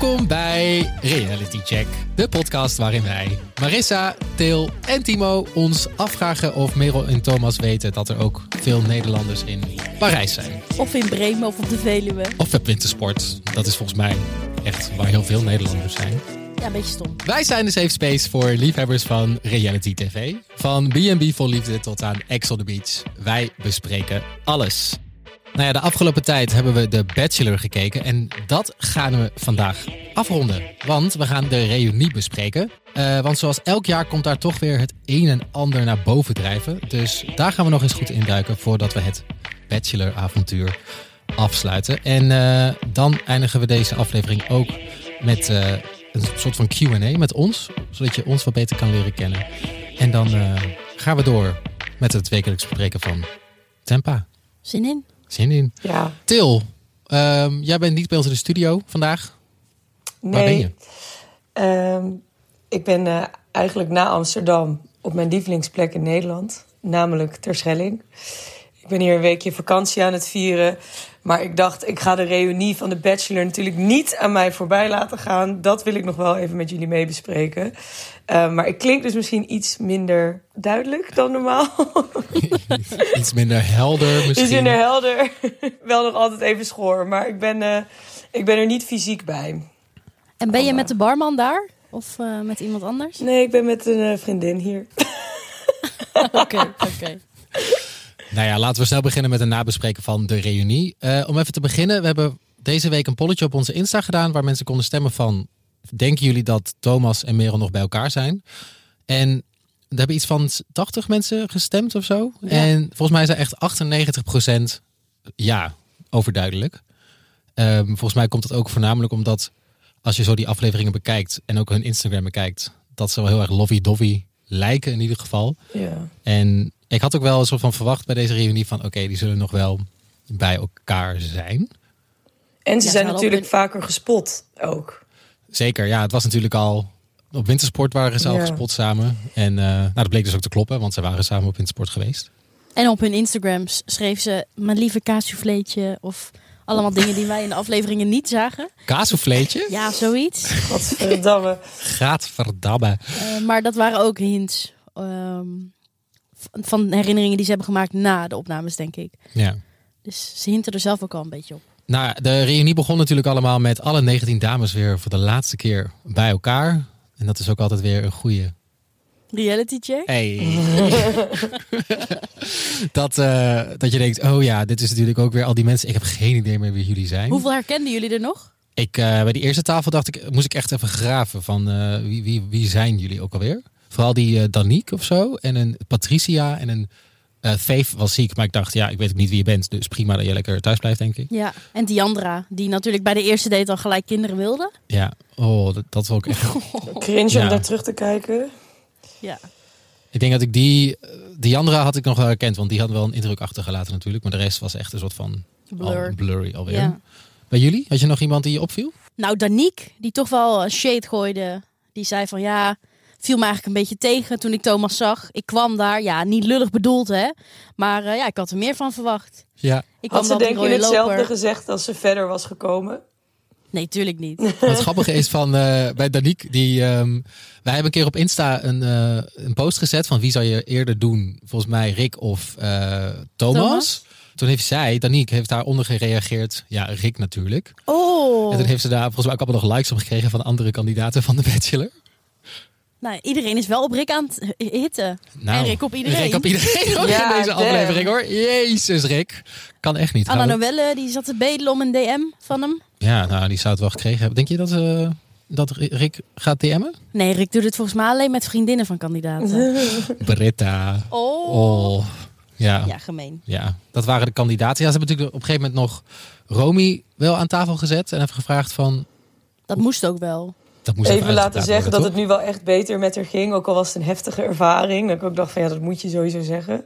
Welkom bij Reality Check, de podcast waarin wij, Marissa, Til en Timo ons afvragen of Merel en Thomas weten dat er ook veel Nederlanders in Parijs zijn. Of in Bremen of op de Veluwe. Of op wintersport. Dat is volgens mij echt waar heel veel Nederlanders zijn. Ja, een beetje stom. Wij zijn de safe space voor liefhebbers van reality tv. Van B&B vol liefde tot aan Ex on the Beach. Wij bespreken alles. Nou ja, de afgelopen tijd hebben we The Bachelor gekeken. En dat gaan we vandaag afronden. Want we gaan de reunie bespreken. Eh, want zoals elk jaar komt daar toch weer het een en ander naar boven drijven. Dus daar gaan we nog eens goed induiken voordat we het Bachelor-avontuur afsluiten. En eh, dan eindigen we deze aflevering ook met eh, een soort van QA met ons. Zodat je ons wat beter kan leren kennen. En dan gaan we door met het wekelijks bespreken van Tempa. Zin in? Zin in. Ja, Til, ehm, jij bent niet bij ons in de studio vandaag. nee. Waar ben je? Ehm, ik ben eh, eigenlijk na Amsterdam op mijn lievelingsplek in Nederland, namelijk Terschelling. Ik ben hier een weekje vakantie aan het vieren. Maar ik dacht, ik ga de reunie van de Bachelor natuurlijk niet aan mij voorbij laten gaan. Dat wil ik nog wel even met jullie mee bespreken. Ehm, maar ik klink dus misschien iets minder duidelijk dan normaal. Iets minder helder misschien. Iets minder helder. wel nog altijd even schoor. Maar ik ben, eh, ik ben er niet fysiek bij. En ben je met de barman daar? Of eh, met iemand anders? Nee, ik ben met een eh, vriendin hier. Oké, oké. Nou ja, laten we snel beginnen met een nabespreken van de reunie. Eh, om even te beginnen, we hebben deze week een polletje op onze Insta gedaan... waar mensen konden stemmen van... denken jullie dat Thomas en Merel nog bij elkaar zijn? En er hebben iets van 80 mensen gestemd of zo. En volgens mij zijn echt 98% ja, overduidelijk. Ehm, volgens mij komt het ook voornamelijk omdat... als je zo die afleveringen bekijkt en ook hun Instagram bekijkt... dat ze wel heel erg lovey-dovey lijken in ieder geval. Ja. En ik had ook wel een soort van verwacht bij deze reunie van oké, die zullen nog wel bij elkaar zijn. En ze Ja, zijn natuurlijk vaker gespot ook. Zeker, ja, het was natuurlijk al op wintersport waren ze al Ja. gespot samen. En eh, nou, dat bleek dus ook te kloppen, want ze waren samen op wintersport geweest. En op hun Instagrams schreef ze mijn lieve kaassouffleetje of allemaal dingen die wij in de afleveringen niet zagen. Kaassouffleetje? Ja, zoiets. Godverdamme. Gaat verdabben. Eh, maar dat waren ook hints ehm, van- van herinneringen die ze hebben gemaakt na de opnames, denk ik. Ja. Dus ze hinten er zelf ook al een beetje op. Nou, de reunie begon natuurlijk allemaal met alle 19 dames weer voor de laatste keer bij elkaar. En dat is ook altijd weer een goede Reality check. Hey. dat, eh, dat je denkt, oh ja, dit is natuurlijk ook weer al die mensen. Ik heb geen idee meer wie jullie zijn. Hoeveel herkenden jullie er nog? Ik, eh, bij die eerste tafel dacht ik, moest ik echt even graven van eh, wie, wie, wie zijn jullie ook alweer? Vooral die Danique of zo. En een Patricia en een eh Faith was ziek. Maar ik dacht, ja, ik weet ook niet wie je bent. Dus prima dat je lekker thuis blijft, denk ik. Ja. En Diandra, die natuurlijk bij de eerste date al gelijk kinderen wilde. Ja, oh, dat, dat wil ik echt. Cringe Ja. om daar terug te kijken. Ja. Ik denk dat ik die, die andere had ik nog wel herkend. Want die had wel een indruk achtergelaten natuurlijk. Maar de rest was echt een soort van Blur. al blurry alweer. Ja. Bij jullie? Had je nog iemand die je opviel? Nou, Danique, die toch wel een shade gooide. Die zei van ja, viel me eigenlijk een beetje tegen toen ik Thomas zag. Ik kwam daar, ja, niet lullig bedoeld hè. Maar eh, ja, ik had er meer van verwacht. Ja. Ik Had ze denk rode hetzelfde loper. gezegd als ze verder was gekomen? Nee, tuurlijk niet. Wat grappige is van eh, bij Danique, die, ehm, wij hebben een keer op Insta een, eh, een post gezet van wie zou je eerder doen? Volgens mij Rick of eh, Thomas. Thomas? Toen heeft zij, Danique, heeft daaronder gereageerd. Ja, Rick natuurlijk. Oh, En toen heeft ze daar volgens mij ook allemaal nog likes op gekregen van andere kandidaten van de Bachelor. Nou, iedereen is wel op Rick aan het hitten. Nou, en Rick op iedereen. Rick op iedereen ook Ja, in deze damn. aflevering hoor. Jezus Rick. Kan echt niet. Anna. Noelle, die zat te bedelen om een DM van hem. Ja, nou die zou het wel gekregen hebben. Denk je dat, eh, dat Rick gaat DM'en? Nee, Rick doet het volgens mij alleen met vriendinnen van kandidaten. Britta. Oh. Oh. Ja. Ja, gemeen. Ja, dat waren de kandidaten. Ja, ze hebben natuurlijk op een gegeven moment nog Romy wel aan tafel gezet en even gevraagd van. Dat moest ook wel. Dat moest Even laten zeggen dat het nu wel echt beter met haar ging. Ook al was het een heftige ervaring. Dat ik ook dacht van ja, dat moet je sowieso zeggen.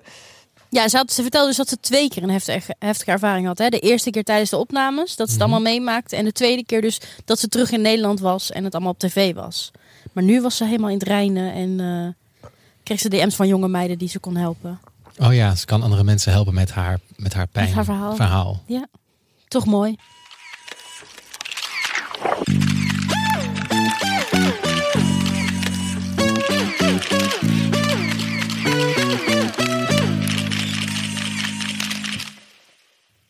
Ja, ze, had, ze vertelde dus dat ze twee keer een heftige, heftige ervaring had. Hè? De eerste keer tijdens de opnames, dat ze het Mhm. allemaal meemaakte. En de tweede keer dus dat ze terug in Nederland was en het allemaal op tv was. Maar nu was ze helemaal in het reinen en eh, kreeg ze DM's van jonge meiden die ze kon helpen. Oh ja, ze kan andere mensen helpen met haar, met haar pijn. Met haar verhaal. verhaal. Toch mooi.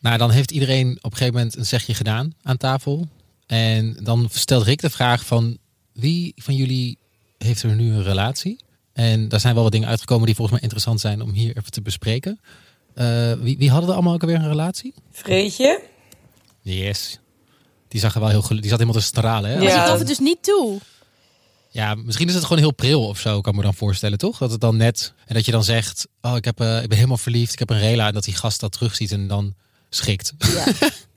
Nou, dan heeft iedereen op een gegeven moment een zegje gedaan aan tafel. En dan stelt Rick de vraag van wie van jullie heeft er nu een relatie? En daar zijn wel wat dingen uitgekomen die volgens mij interessant zijn om hier even te bespreken. Uh, wie, wie hadden er allemaal ook alweer een relatie? Vreetje. Yes. Die zag er wel heel die zat helemaal te stralen. Hè? Maar ja. die gaf het dus niet toe. Ja, misschien is het gewoon heel pril of zo, kan ik me dan voorstellen, toch? Dat het dan net, en dat je dan zegt, oh, ik, heb, uh, ik ben helemaal verliefd, ik heb een rela, en dat die gast dat terugziet en dan schikt. Ja.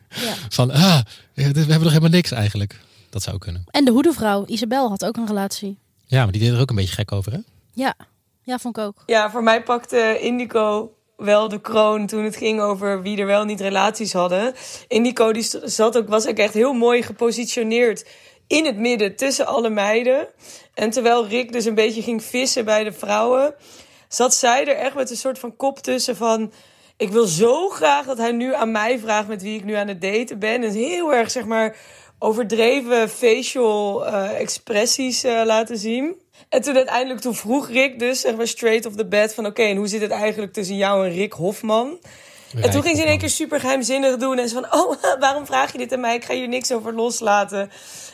ja. Van, ah, we hebben nog helemaal niks eigenlijk. Dat zou kunnen. En de hoedevrouw, Isabel, had ook een relatie. Ja, maar die deed er ook een beetje gek over, hè? Ja, ja vond ik ook. Ja, voor mij pakte Indico wel de kroon toen het ging over wie er wel niet relaties hadden. Indico die zat ook, was ook echt heel mooi gepositioneerd in het midden tussen alle meiden. En terwijl Rick dus een beetje ging vissen bij de vrouwen, zat zij er echt met een soort van kop tussen van... Ik wil zo graag dat hij nu aan mij vraagt met wie ik nu aan het daten ben. En heel erg, zeg maar, overdreven facial uh, expressies uh, laten zien. En toen uiteindelijk, toen vroeg Rick dus, zeg maar, straight off the bed van... Oké, en hoe zit het eigenlijk tussen jou en Rick Hofman? en toen ging ze in één keer super geheimzinnig doen. En ze van, oh, waarom vraag je dit aan mij? Ik ga hier niks over loslaten.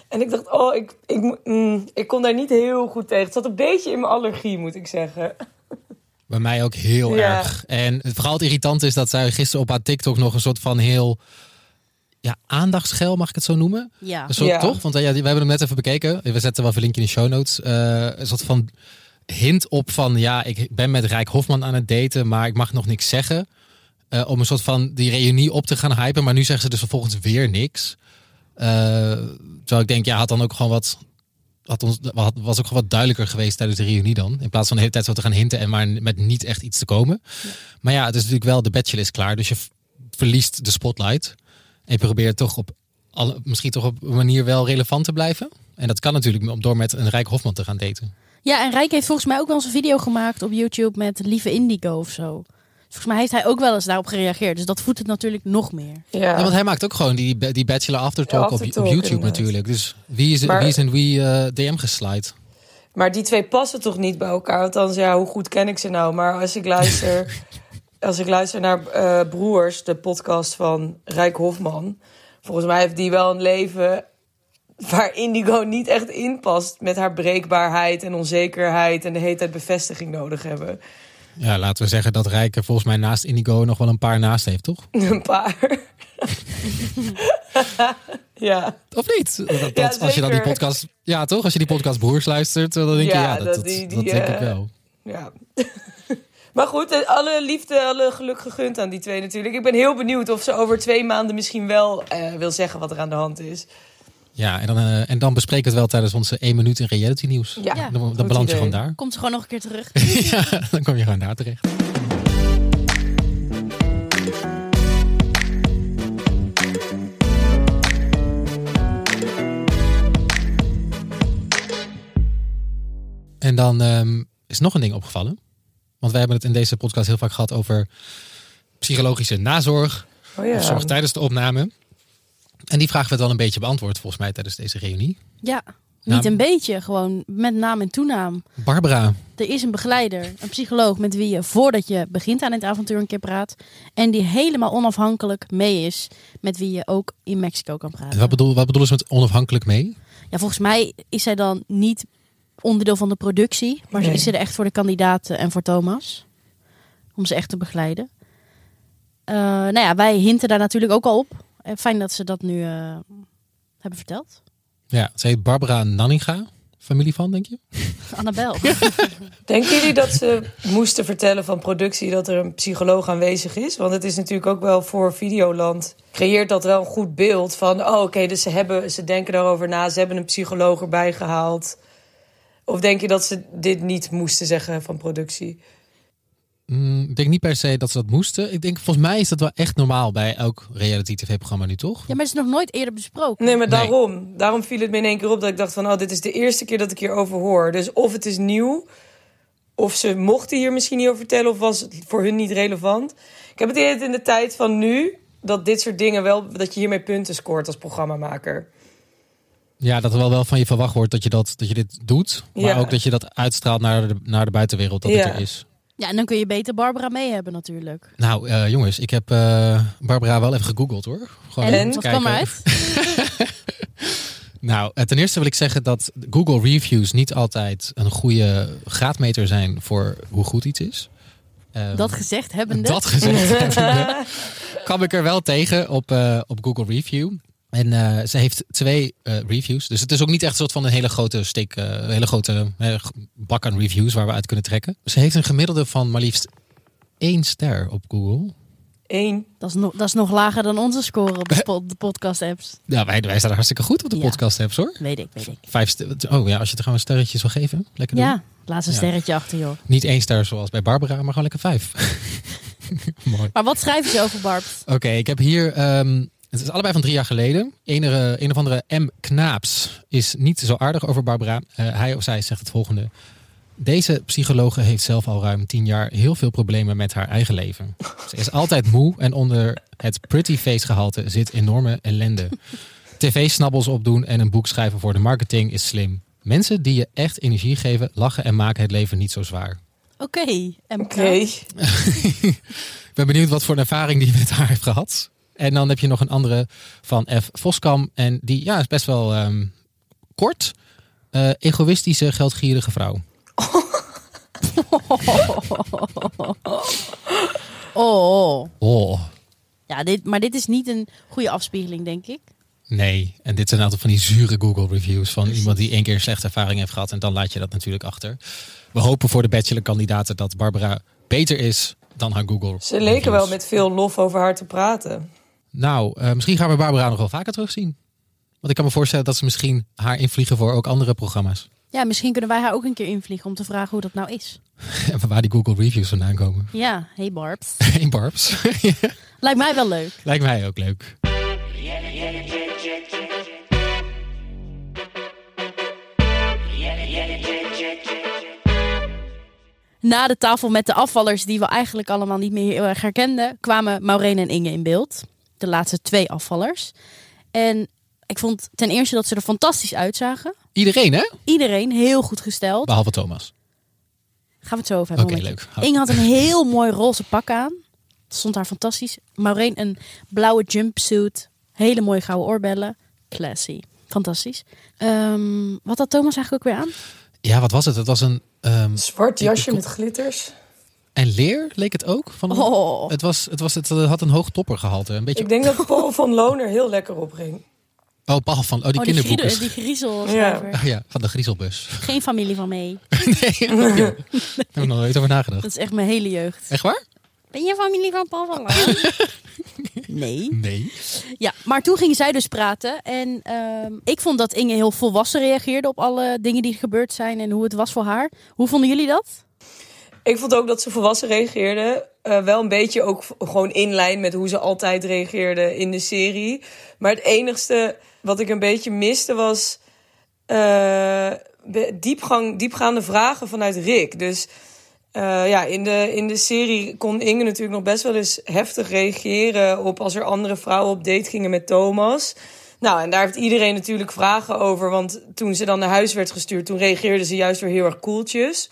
En ik dacht, oh, ik, ik, mm, ik kon daar niet heel goed tegen. Het zat een beetje in mijn allergie, moet ik zeggen. Bij mij ook heel erg. En vooral het irritant is dat zij gisteren op haar TikTok nog een soort van heel ja, aandachtsgel, mag ik het zo noemen? Ja. Een soort, Toch? Want ja, we hebben hem net even bekeken. We zetten wel even een linkje in de show notes. Uh, een soort van hint op van, ja, ik ben met Rijk Hofman aan het daten, maar ik mag nog niks zeggen. Uh, om een soort van die reunie op te gaan hypen. Maar nu zeggen ze dus vervolgens weer niks. Uh, terwijl ik denk, ja, had dan ook gewoon wat. Had ons, was ook wat duidelijker geweest tijdens de reunie dan. In plaats van de hele tijd zo te gaan hinten en maar met niet echt iets te komen. Maar ja, het is natuurlijk wel, de bachelor is klaar. Dus je verliest de spotlight. En je probeert toch op alle, misschien toch op een manier wel relevant te blijven. En dat kan natuurlijk door met een Rijk Hofman te gaan daten. Ja, en Rijk heeft volgens mij ook wel eens een video gemaakt op YouTube met Lieve Indigo of zo. Volgens mij heeft hij ook wel eens daarop gereageerd. Dus dat voedt het natuurlijk nog meer. Ja, want hij maakt ook gewoon die, die Bachelor Aftertalk, ja, op, op, YouTube natuurlijk. Dus wie is, wie is in wie uh, DM geslide? Maar die twee passen toch niet bij elkaar? Althans, ja, hoe goed ken ik ze nou? Maar als ik luister als ik luister naar uh, Broers, de podcast van Rijk Hofman. Volgens mij heeft die wel een leven waar Indigo niet echt in past. Met haar breekbaarheid en onzekerheid en de hele tijd bevestiging nodig hebben. Ja, laten we zeggen dat Rijk volgens mij naast Indigo nog wel een paar naast heeft, toch? Een paar. ja. Of niet? Dat, als je dan die podcast, ja toch? Als je die podcast Broers luistert, dan denk je ja, dat, dat, die, die, dat denk ik eh, wel. Ja. Maar goed, eh, alle liefde, alle geluk gegund aan die twee natuurlijk. Ik ben heel benieuwd of ze over twee maanden misschien wel uh, wil zeggen wat er aan de hand is. Ja, en dan, uh, en dan bespreken we het wel tijdens onze 1 minuut in reality nieuws. Ja, dan, dan beland je gewoon daar. Komt ze gewoon nog een keer terug. ja, dan kom je gewoon daar terecht. En dan um, is nog een ding opgevallen. Want wij hebben het in deze podcast heel vaak gehad over psychologische nazorg. Oh ja. Of zorg tijdens de opname. En die vraag werd wel een beetje beantwoord volgens mij tijdens deze reunie. Ja, niet een beetje, gewoon met naam en toenaam. Barbara. Er is een begeleider, een psycholoog met wie je voordat je begint aan het avontuur een keer praat. En die helemaal onafhankelijk mee is, met wie je ook in Mexico kan praten. En wat, bedoel, wat bedoelen ze met onafhankelijk mee? Ja, volgens mij is zij dan niet onderdeel van de productie. Maar nee. is er echt voor de kandidaten en voor Thomas. Om ze echt te begeleiden. Uh, nou ja, wij hinten daar natuurlijk ook al op. Uh, fijn dat ze dat nu uh, hebben verteld. Ja, ze heet Barbara Nanninga. Familie van, denk je? Annabel. Denken jullie dat ze moesten vertellen van productie dat er een psycholoog aanwezig is? Want het is natuurlijk ook wel voor Videoland. Creëert dat wel een goed beeld van, oh oké, dus ze, hebben, ze denken daarover na. Ze hebben een psycholoog erbij gehaald. Of denk je dat ze dit niet moesten zeggen van productie? Mm, ik denk niet per se dat ze dat moesten. Ik denk, volgens mij is dat wel echt normaal bij elk reality tv-programma nu, toch? Ja, maar het is nog nooit eerder besproken. Nee, maar daarom. Daarom viel het me in één keer op dat ik dacht van... oh, dit is de eerste keer dat ik hierover hoor. Dus of het is nieuw, of ze mochten hier misschien niet over vertellen... of was het voor hun niet relevant. Ik heb het in de tijd van nu... dat dit soort dingen wel... dat je hiermee punten scoort als programmamaker. Ja, dat er wel, wel van je verwacht wordt dat je, dat, dat je dit doet. Maar ook dat je dat uitstraalt naar de, naar de buitenwereld, dat het er is. Ja, en dan kun je beter Barbara mee hebben natuurlijk. Nou, eh, jongens, ik heb eh, Barbara wel even gegoogeld hoor. Gewoon en wat kwam eruit? Nou, eh, ten eerste wil ik zeggen dat Google reviews niet altijd een goede graadmeter zijn voor hoe goed iets is. Ehm, Dat gezegd hebbende. Dat gezegd hebbende, kwam ik er wel tegen op, op Google Review. En eh, ze heeft twee eh, reviews. Dus het is ook niet echt een soort van een hele grote steek, eh, een hele grote bak aan reviews waar we uit kunnen trekken. Ze heeft een gemiddelde van maar liefst één ster op Google. Eén. Dat, is nog, dat is nog lager dan onze score op de, po- de podcast-apps. Ja, wij, wij staan hartstikke goed op de Ja. podcast apps hoor. Weet ik, weet ik. Vijf oh ja, als je er gewoon sterretjes wil geven. Lekker doen. Ja, laat een Ja. sterretje achter, joh. Niet één ster zoals bij Barbara, maar gewoon lekker vijf. Mooi. Maar wat schrijven ze over Barb? Oké, ik heb hier. ehm, het is allebei van drie jaar geleden. Een of andere M. Knaaps is niet zo aardig over Barbara. Eh, hij of zij zegt het volgende. Deze psychologe heeft zelf al ruim tien jaar heel veel problemen met haar eigen leven. Ze is altijd moe en onder het pretty face gehalte zit enorme ellende. TV-snabbels opdoen en een boek schrijven voor de marketing is slim. Mensen die je echt energie geven, lachen en maken het leven niet zo zwaar. Oké, MK. Oké. Ik ben benieuwd wat voor een ervaring die met haar heeft gehad. En dan heb je nog een andere van F. Voskam. En die ja, is best wel ehm, kort. Eh, egoïstische, geldgierige vrouw. Oh, Oh, ja, dit, maar dit is niet een goede afspiegeling, denk ik. nee. En dit zijn altijd van die zure Google reviews van iemand die één keer een slechte ervaring heeft gehad. En dan laat je dat natuurlijk achter. We hopen voor de bachelor-kandidaten dat Barbara beter is dan haar Google Ze leken reviews. wel met veel lof over haar te praten. Nou, eh, misschien gaan we Barbara nog wel vaker terugzien. Want ik kan me voorstellen dat ze misschien haar invliegen voor ook andere programma's. Ja, misschien kunnen wij haar ook een keer invliegen om te vragen hoe dat nou is. En waar die Google reviews vandaan komen. Ja, hey Barbs. Geen Barbs. Lijkt mij wel leuk. Lijkt mij ook leuk. Na de tafel met de afvallers, die we eigenlijk allemaal niet meer heel erg herkenden, kwamen Maureen en Inge in beeld. De laatste twee afvallers. En ik vond ten eerste dat ze er fantastisch uitzagen. Iedereen, hè? Iedereen heel goed gesteld. Behalve Thomas. Gaan we het zo over hebben. Oké, moment. leuk. Inge had een heel mooi roze pak aan. Stond haar fantastisch. Maureen een blauwe jumpsuit. Hele mooie gouden oorbellen. Classy. Fantastisch. Ehm, wat had Thomas eigenlijk ook weer aan? Ja, wat was het? Het was een... ehm, Zwart Ik- jasje ik- met glitters. En leer leek het ook. Van Oh. het, was, het, was, het had een hoog toppergehalte. Een beetje... Ik denk dat Paul van Loner heel lekker opging. Oh, Paul van... Oh, die Oh, die, kinderboeken. die. Oh, ja, van de griezelbus. Geen familie van mee. nee, daar heb ik nog nooit over nagedacht. Dat is echt mijn hele jeugd. Echt waar? Ben je familie van Paul van Loon? nee. Nee. Ja, maar toen gingen zij dus praten. En ehm, ik vond dat Inge heel volwassen reageerde op alle dingen die gebeurd zijn en hoe het was voor haar. Hoe vonden jullie dat? Ik vond ook dat ze volwassen reageerde. Eh, wel een beetje ook gewoon in lijn met hoe ze altijd reageerde in de serie. Maar het enigste wat ik een beetje miste was eh, diepgang, diepgaande vragen vanuit Rick. Dus eh, ja, in de, in de serie kon Inge natuurlijk nog best wel eens heftig reageren op als er andere vrouwen op date gingen met Thomas. Nou, en daar heeft iedereen natuurlijk vragen over. Want toen ze dan naar huis werd gestuurd, toen reageerde ze juist weer heel erg koeltjes.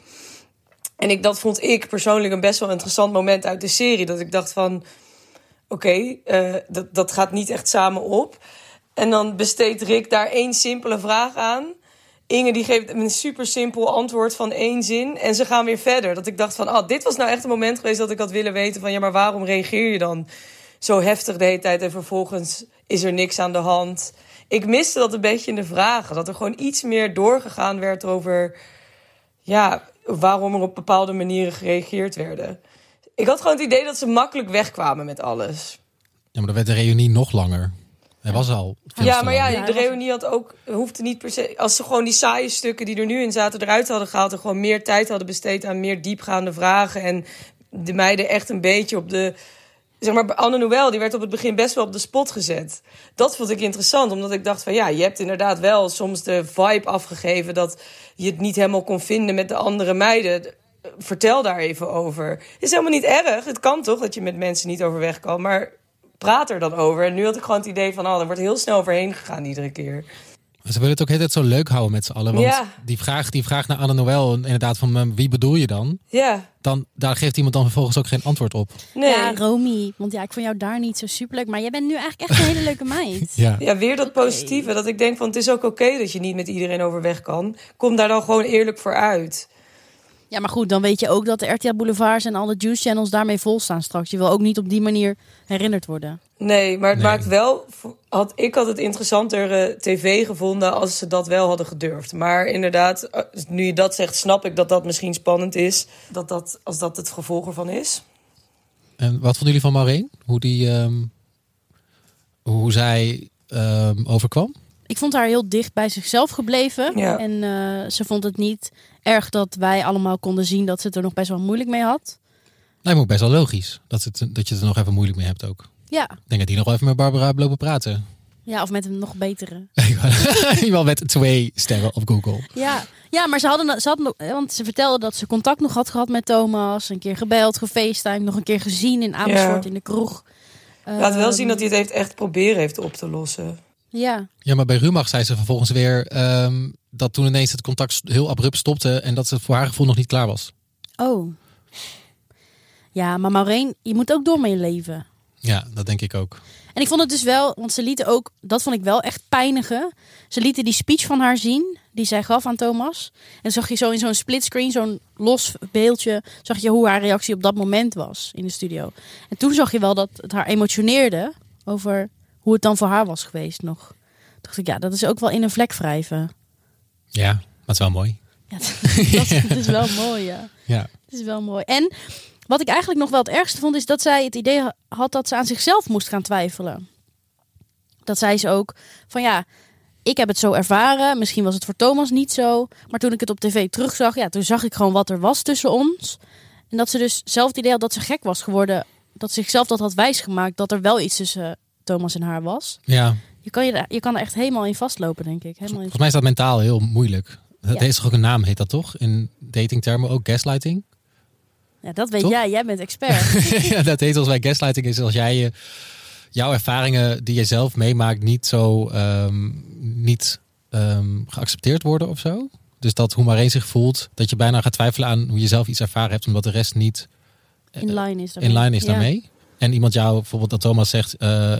En ik, dat vond ik persoonlijk een best wel interessant moment uit de serie. Dat ik dacht van, oké, eh, dat, dat gaat niet echt samen op. En dan besteedt Rick daar één simpele vraag aan. Inge die geeft een super simpel antwoord van één zin. En ze gaan weer verder. Dat ik dacht van, ah, dit was nou echt een moment geweest dat ik had willen weten van... ja, maar waarom reageer je dan zo heftig de hele tijd en vervolgens is er niks aan de hand? Ik miste dat een beetje in de vragen. Dat er gewoon iets meer doorgegaan werd over ja, waarom er op bepaalde manieren gereageerd werden. Ik had gewoon het idee dat ze makkelijk wegkwamen met alles. Ja, maar dan werd de reunie nog langer. Hij was al veel ja, maar ja, lang. Ja, de reunie had ook, hoefde niet per se. Als ze gewoon die saaie stukken die er nu in zaten eruit hadden gehaald. en gewoon meer tijd hadden besteed aan meer diepgaande vragen. en de meiden echt een beetje op de. Zeg maar, Anne Noël, die werd op het begin best wel op de spot gezet. Dat vond ik interessant, omdat ik dacht van ja, je hebt inderdaad wel soms de vibe afgegeven dat je het niet helemaal kon vinden met de andere meiden. Vertel daar even over. Is helemaal niet erg. Het kan toch dat je met mensen niet overweg kan, maar praat er dan over. En nu had ik gewoon het idee van, oh, er wordt heel snel overheen gegaan iedere keer. Ze willen het ook heel tijd zo leuk houden met z'n allen. Want Ja. die, vraag, die vraag naar Anne Noël, inderdaad, van eh, wie bedoel je dan? Ja, dan? Daar geeft iemand dan vervolgens ook geen antwoord op. nee. Ja, Ja, Romy. Want ja, ik vond jou daar niet zo superleuk. Maar jij bent nu eigenlijk echt een hele leuke meid. Ja. weer dat positieve. Dat ik denk van het is ook oké dat je niet met iedereen overweg kan. Kom daar dan gewoon eerlijk voor uit. Ja, maar goed, dan weet je ook dat de RTL Boulevards en alle juice channels daarmee vol staan straks. Je wil ook niet op die manier herinnerd worden. Nee, maar het Nee. maakt wel. Had, ik had het interessanter eh, tv gevonden als ze dat wel hadden gedurfd. Maar inderdaad, eh, nu je dat zegt, snap ik dat dat misschien spannend is. Dat dat, als dat het gevolg ervan is. En wat vonden jullie van Maureen? Hoe, die, ehm, hoe zij ehm, overkwam? Ik vond haar heel dicht bij zichzelf gebleven. Ja. En eh, ze vond het niet erg dat wij allemaal konden zien dat ze het er nog best wel moeilijk mee had. Lijkt me ook best wel logisch dat, het, dat je het er nog even moeilijk mee hebt ook. Ja, Ik denk dat die nog wel even met Barbara heeft lopen praten. ja of met een nog betere. Iemand met twee sterren op Google. Ja, ja maar ze hadden, ze hadden, want ze vertelde dat ze contact nog had gehad met Thomas. Een keer gebeld, gefacetimed, nog een keer gezien in Amersfoort Ja. in de kroeg. Laat wel Ehm, zien dat hij het heeft echt proberen heeft op te lossen. Ja, Ja, maar bij Rumach zei ze vervolgens weer ehm, dat toen ineens het contact heel abrupt stopte en dat ze voor haar gevoel nog niet klaar was. oh. Ja, maar Maureen, je moet ook door met je leven. Ja, dat denk ik ook. En ik vond het dus wel, want ze lieten ook, dat vond ik wel echt pijnigen. Ze lieten die speech van haar zien, die zij gaf aan Thomas. En zag je zo in zo'n splitscreen, zo'n los beeldje, zag je hoe haar reactie op dat moment was in de studio. En toen zag je wel dat het haar emotioneerde over hoe het dan voor haar was geweest nog. Toen dacht ik, ja, dat is ook wel in een vlek wrijven. Ja, maar het is wel mooi. Ja, dat, het is wel mooi, ja. Ja. Het is wel mooi. En wat ik eigenlijk nog wel het ergste vond, is dat zij het idee ha- had dat ze aan zichzelf moest gaan twijfelen. Dat zei ze ook van ja, ik heb het zo ervaren. Misschien was het voor Thomas niet zo. Maar toen ik het op tv terugzag, ja, toen zag ik gewoon wat er was tussen ons. En dat ze dus zelf het idee had dat ze gek was geworden. Dat ze zichzelf dat had wijsgemaakt dat er wel iets tussen Thomas en haar was. ja, Je kan, je, je kan er echt helemaal in vastlopen, denk ik. Helemaal volgens mij is dat mentaal heel moeilijk. Dat Ja. heeft toch ook een naam, heet dat toch? In datingtermen ook gaslighting? Ja, dat weet Toch? jij. Jij bent expert. ja, dat heet als wij gaslighting is als jij je, jouw ervaringen die je zelf meemaakt niet zo ehm, niet ehm, geaccepteerd worden of zo. Dus dat hoe maar één zich voelt, dat je bijna gaat twijfelen aan hoe je zelf iets ervaren hebt, omdat de rest niet In line is daarmee. in line is Ja. En iemand jou, bijvoorbeeld dat Thomas zegt, eh,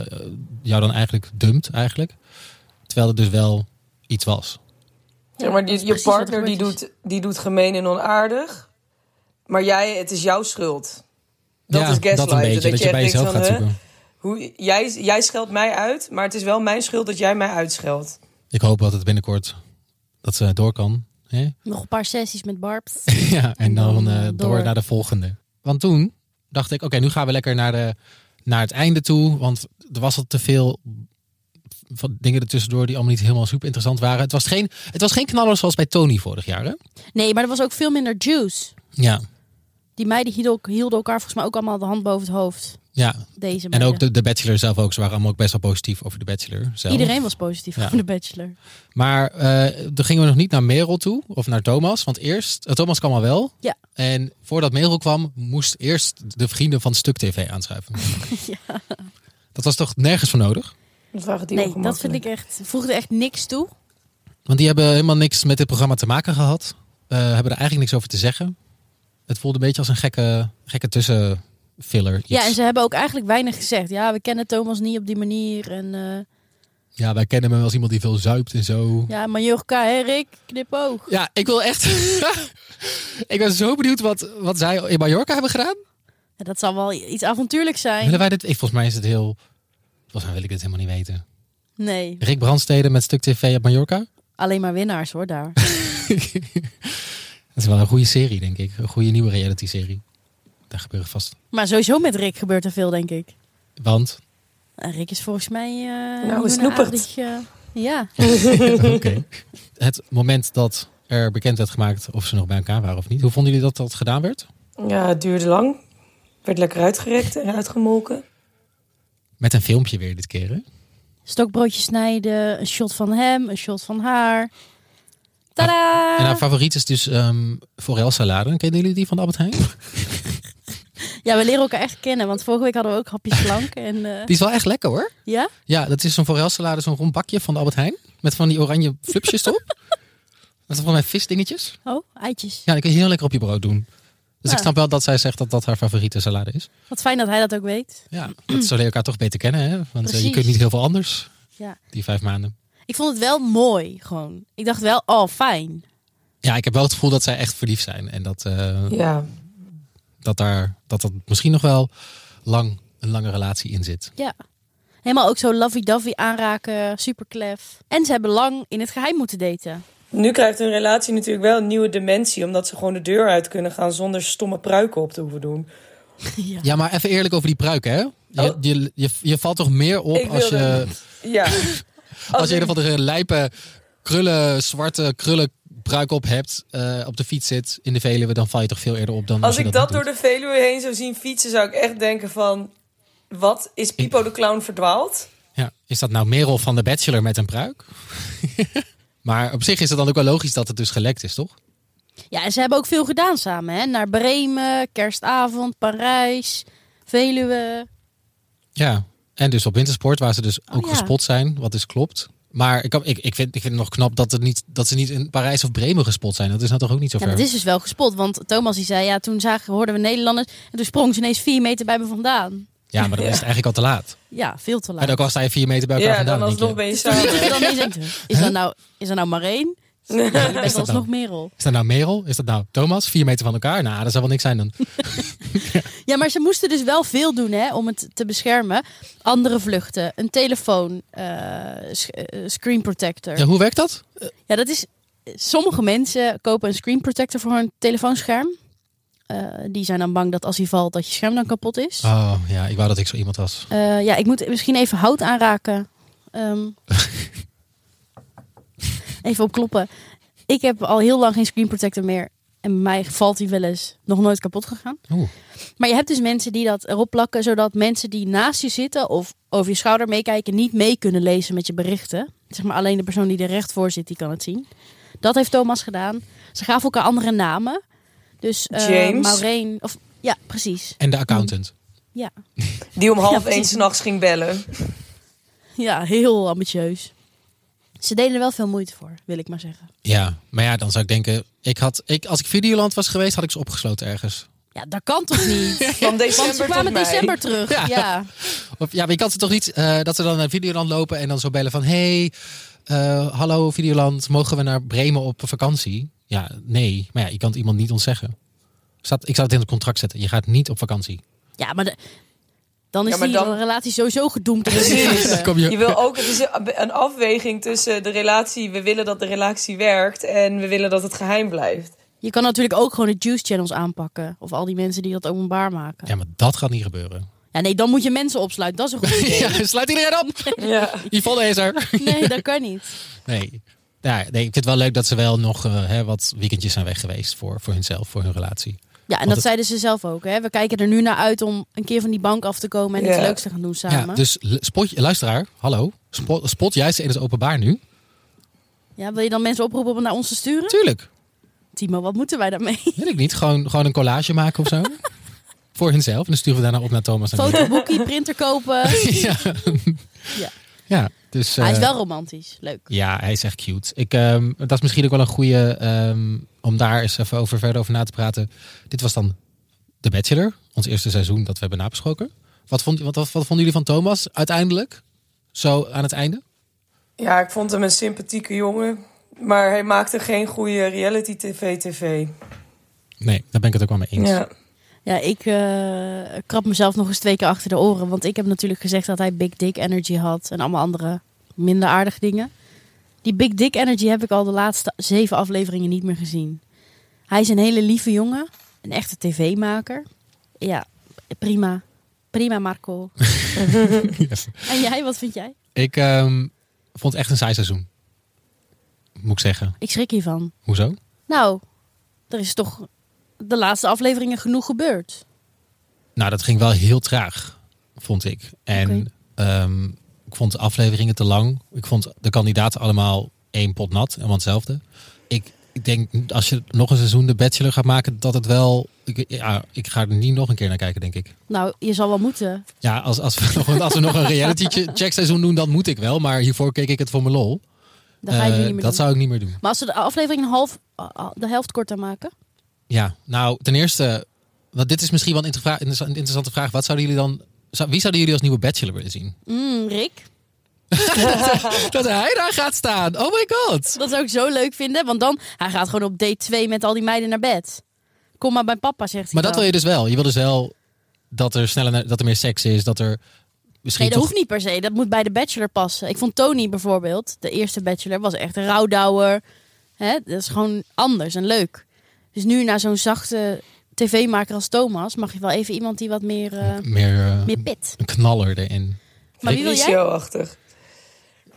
jou dan eigenlijk dumpt eigenlijk. Terwijl het dus wel iets was. Ja, maar die, is je er partner die doet, die doet gemeen en onaardig. Maar jij, het is jouw schuld. Dat ja, is gaslighten. dat een beetje, dat, je bij denkt jezelf gaat zoeken. Hoe, jij, jij scheldt mij uit, maar het is wel mijn schuld dat jij mij uitscheldt. Ik hoop dat het binnenkort dat ze door kan. Hè? Nog een paar sessies met Barbs. Ja, en En dan, dan, eh, eh, door. door. naar de volgende. Want toen dacht ik, oké, nu gaan we lekker naar, de, naar het einde toe. Want er was al te veel van dingen ertussendoor die allemaal niet helemaal super interessant waren. Het was geen, het was geen knaller zoals bij Tony vorig jaar, hè? Nee, maar er was ook veel minder juice. Ja, Die meiden hielden, hielden elkaar volgens mij ook allemaal de hand boven het hoofd. Ja. Deze En ook de, de Bachelor zelf ook. Ze waren allemaal ook best wel positief over de Bachelor zelf. Iedereen was positief Ja. over de Bachelor. Maar eh toen gingen we nog niet naar Merel toe of naar Thomas. Want eerst, eh, Thomas kwam al wel. Ja. En voordat Merel kwam, moest eerst de vrienden van Stuk TV aanschuiven. ja. Dat was toch nergens voor nodig? Dat vragen die Nee, dat vind ik echt, voegde echt niks toe. Want die hebben helemaal niks met dit programma te maken gehad. Eh, hebben er eigenlijk niks over te zeggen. Het voelde een beetje als een gekke, gekke iets. Ja, en ze hebben ook eigenlijk weinig gezegd. Ja, we kennen Thomas niet op die manier. En eh, ja, wij kennen hem als iemand die veel zuipt en zo. ja, Mallorca, hè Rick, knipoog. Ja, ik wil echt... ik ben zo benieuwd wat, wat zij in Mallorca hebben gedaan. Ja, dat zal wel iets avontuurlijks zijn. Willen wij dit? Ik, volgens mij is het heel... Volgens mij wil ik dit helemaal niet weten. Nee, Rick Brandstede met Stuk TV op Mallorca. alleen maar winnaars hoor daar. Dat is wel een goede serie, denk ik. Een goede nieuwe reality-serie. Daar gebeurt vast. maar sowieso met Rick gebeurt er veel, denk ik. Want... En Rick is volgens mij... eh Nou, een snoepert. aardig, eh, ja. Oké. Het moment dat er bekend werd gemaakt of ze nog bij elkaar waren of niet. Hoe vonden jullie dat dat gedaan werd? Ja, het duurde lang. Werd lekker uitgerekt en uitgemolken. Met een filmpje weer dit keer, hè? Stokbroodje snijden, een shot van hem, een shot van haar. Tada! En haar favoriet is dus ehm forelsalade. Kennen jullie die van de Albert Heijn? Ja, we leren elkaar echt kennen. Want vorige week hadden we ook hapjes slank. En, eh, Die is wel echt lekker hoor. Ja? Ja, dat is zo'n forelsalade, zo'n rond bakje van de Albert Heijn. Met van die oranje flupjes erop. Dat zijn van mijn visdingetjes. Oh, eitjes. Ja, die kun je heel lekker op je brood doen. Dus Ja. ik snap wel dat zij zegt dat dat haar favoriete salade is. Wat fijn dat hij dat ook weet. Ja, dat zullen je elkaar toch beter kennen, hè? Want eh, je kunt niet heel veel anders, Ja. die vijf maanden. Ik vond het wel mooi, gewoon. Ik dacht wel, oh, fijn. Ja, ik heb wel het gevoel dat zij echt verliefd zijn. En dat, eh, Ja. Dat, daar, dat dat misschien nog wel lang een lange relatie in zit. Ja. Helemaal ook zo lovey-dovey aanraken, super klef. En ze hebben lang in het geheim moeten daten. Nu krijgt hun relatie natuurlijk wel een nieuwe dimensie. Omdat ze gewoon de deur uit kunnen gaan zonder stomme pruiken op te hoeven doen. ja. Ja, maar even eerlijk over die pruik, hè? Je, Oh. je, je, je valt toch meer op Ik als je, Ja. als je een of andere lijpe, krullen, zwarte krullen pruik op hebt, eh, op de fiets zit in de Veluwe, dan val je toch veel eerder op dan als, Als ik dat door de Veluwe heen zou zien fietsen, zou ik echt denken van... Wat? Is Pipo de Clown verdwaald? Ja, is dat nou Merel van de Bachelor met een pruik? maar op zich is het dan ook wel logisch dat het dus gelekt is, toch? ja, en ze hebben ook veel gedaan samen. Hè? Naar Bremen, kerstavond, Parijs, Veluwe. Ja, en dus op wintersport, waar ze dus ook Oh, ja. gespot zijn, wat dus klopt. Maar ik, kan- ik, ik, vind, ik vind het nog knap dat, het niet, dat ze niet in Parijs of Bremen gespot zijn. Dat is nou toch ook niet zo Ja, ver? dat is dus wel gespot. Want Thomas die zei, ja, toen zagen, hoorden we Nederlanders. En toen sprong ze ineens vier meter bij me vandaan. Ja, maar dan is het eigenlijk al te laat. Ja, veel te laat. En ook al sta je vier meter bij elkaar Ja, vandaan. dan denk alsnog je, ben je Dus samen. dan ineens denken, is dat nou, is dat nou Marijn? Je bent alsnog Merel. Is dat nou Merel? Is dat nou Thomas? Vier meter van elkaar? Nou, dat zou wel niks zijn dan. Ja, maar ze moesten dus wel veel doen hè, om het te beschermen. Andere vluchten, een telefoon, eh, eh, screen protector. Ja, hoe werkt dat? Ja, dat is. Sommige mensen kopen een screen protector voor hun telefoonscherm. Eh, die zijn dan bang dat als hij valt, dat je scherm dan kapot is. Oh ja, ik wou dat ik zo iemand was. Eh, ja, ik moet misschien even hout aanraken. Ehm, even opkloppen. Ik heb al heel lang geen screen protector meer. En bij mij valt hij wel eens nog nooit kapot gegaan. Oeh. Maar je hebt dus mensen die dat erop plakken, zodat mensen die naast je zitten of over je schouder meekijken, niet mee kunnen lezen met je berichten. Zeg maar alleen de persoon die er recht voor zit, die kan het zien. Dat heeft Thomas gedaan. Ze gaven elkaar andere namen. Dus eh James. Maureen, of ja, precies. En de accountant. Ja, Die om half één s'nachts ging bellen. ja heel ambitieus. Ze deden er wel veel moeite voor, wil ik maar zeggen. Ja, maar ja, dan zou ik denken... Ik had, ik, als ik Videoland was geweest, had ik ze opgesloten ergens. Ja, dat kan toch niet? Van Want december ze kwamen tot mei. december terug. Ja. Ja. Of, ja, maar je kan ze toch niet... eh, dat ze dan naar Videoland lopen en dan zo bellen van... Hey, eh, hallo Videoland, mogen we naar Bremen op vakantie? Ja, nee. Maar ja, je kan het iemand niet ontzeggen. Staat, ik zou het in het contract zetten. Je gaat niet op vakantie. Ja, maar de- dan is Ja, die dan- relatie sowieso gedoemd. om je, Je wil ook, het is een- afweging tussen de relatie. We willen dat de relatie werkt en we willen dat het geheim blijft. Je kan natuurlijk ook gewoon de juice channels aanpakken. Of al die mensen die dat openbaar maken. Ja, maar dat gaat niet gebeuren. Ja, nee, dan moet je mensen opsluiten. Dat is een goed idee. Ja, sluit iedereen op. Ja. Yvonne is er. Nee, dat kan niet. Nee. Ja, nee, ik vind het wel leuk dat ze wel nog eh, hè, wat weekendjes zijn weg geweest voor, voor hunzelf, voor hun relatie. Ja, en Want dat het- zeiden ze zelf ook. Hè? We kijken er nu naar uit om een keer van die bank af te komen en Ja. iets leuks te gaan doen samen. Ja, dus spot, luisteraar, hallo. Spot, spot jij ze in het openbaar nu? Ja, wil je dan mensen oproepen om naar ons te sturen? Tuurlijk. Timo, wat moeten wij daarmee? Weet ik niet. Gewoon, gewoon een collage maken of zo. voor hunzelf. En dan sturen we daarna op naar Thomas. Fotoboekie, printer kopen. ja. Ja. ja, dus... Hij is eh, wel romantisch. Leuk. Ja, hij is echt cute. Ik, ehm, dat is misschien ook wel een goede ehm, om daar eens even over verder over na te praten. Dit was dan The Bachelor, ons eerste seizoen dat we hebben nabesproken. Wat, vond, wat, wat, wat vonden jullie van Thomas uiteindelijk? Zo aan het einde? ja, ik vond hem een sympathieke jongen. Maar hij maakte geen goede reality tv-tv. Nee, daar ben ik het ook wel mee eens. Ja. Ja, ik eh, krap mezelf nog eens twee keer achter de oren. Want ik heb natuurlijk gezegd dat hij Big Dick Energy had. En allemaal andere minder aardige dingen. Die Big Dick Energy heb ik al de laatste zeven afleveringen niet meer gezien. Hij is een hele lieve jongen. Een echte tv-maker. Ja, prima. Prima, Marco. Yes. En jij, wat vind jij? Ik ehm, vond het echt een saai seizoen. Moet ik zeggen. Ik schrik hiervan. Hoezo? Nou, er is toch de laatste afleveringen genoeg gebeurd. Nou, dat ging wel heel traag, vond ik. En ehm, ik vond de afleveringen te lang. Ik vond de kandidaten allemaal één pot nat, allemaal hetzelfde. Ik, ik denk, als je nog een seizoen de Bachelor gaat maken, dat het wel ik, ja, ik ga er niet nog een keer naar kijken, denk ik. Nou, je zal wel moeten. Ja, als, als, we, nog, een- als we nog een reality che- check seizoen doen, dan moet ik wel. Maar hiervoor keek ik het voor mijn lol. Ga je Eh, niet meer dat doen. zou ik niet meer doen. Maar als ze de aflevering half, de helft korter maken. Ja, nou, ten eerste, want dit is misschien wel een interessante vraag. Wat zouden jullie dan, wie zouden jullie als nieuwe bachelor willen zien? Mm, Rick, Dat hij daar gaat staan. Oh my god. dat zou ik zo leuk vinden. Want dan, hij gaat gewoon op date 2 met al die meiden naar bed. Kom maar bij papa, zegt hij Maar dat wil je dus wel. Je wil dus wel dat er sneller, dat er meer seks is, dat er misschien Nee, dat toch... hoeft niet per se. Dat moet bij de Bachelor passen. Ik vond Tony bijvoorbeeld, de eerste Bachelor, was echt een rouwdouwer. Hè? Dat is gewoon anders en leuk. Dus nu naar zo'n zachte tv-maker als Thomas mag je wel even iemand die wat meer, eh, meer, eh, meer pit. een knaller erin. Maar wie wil jij? Ratio-achtig.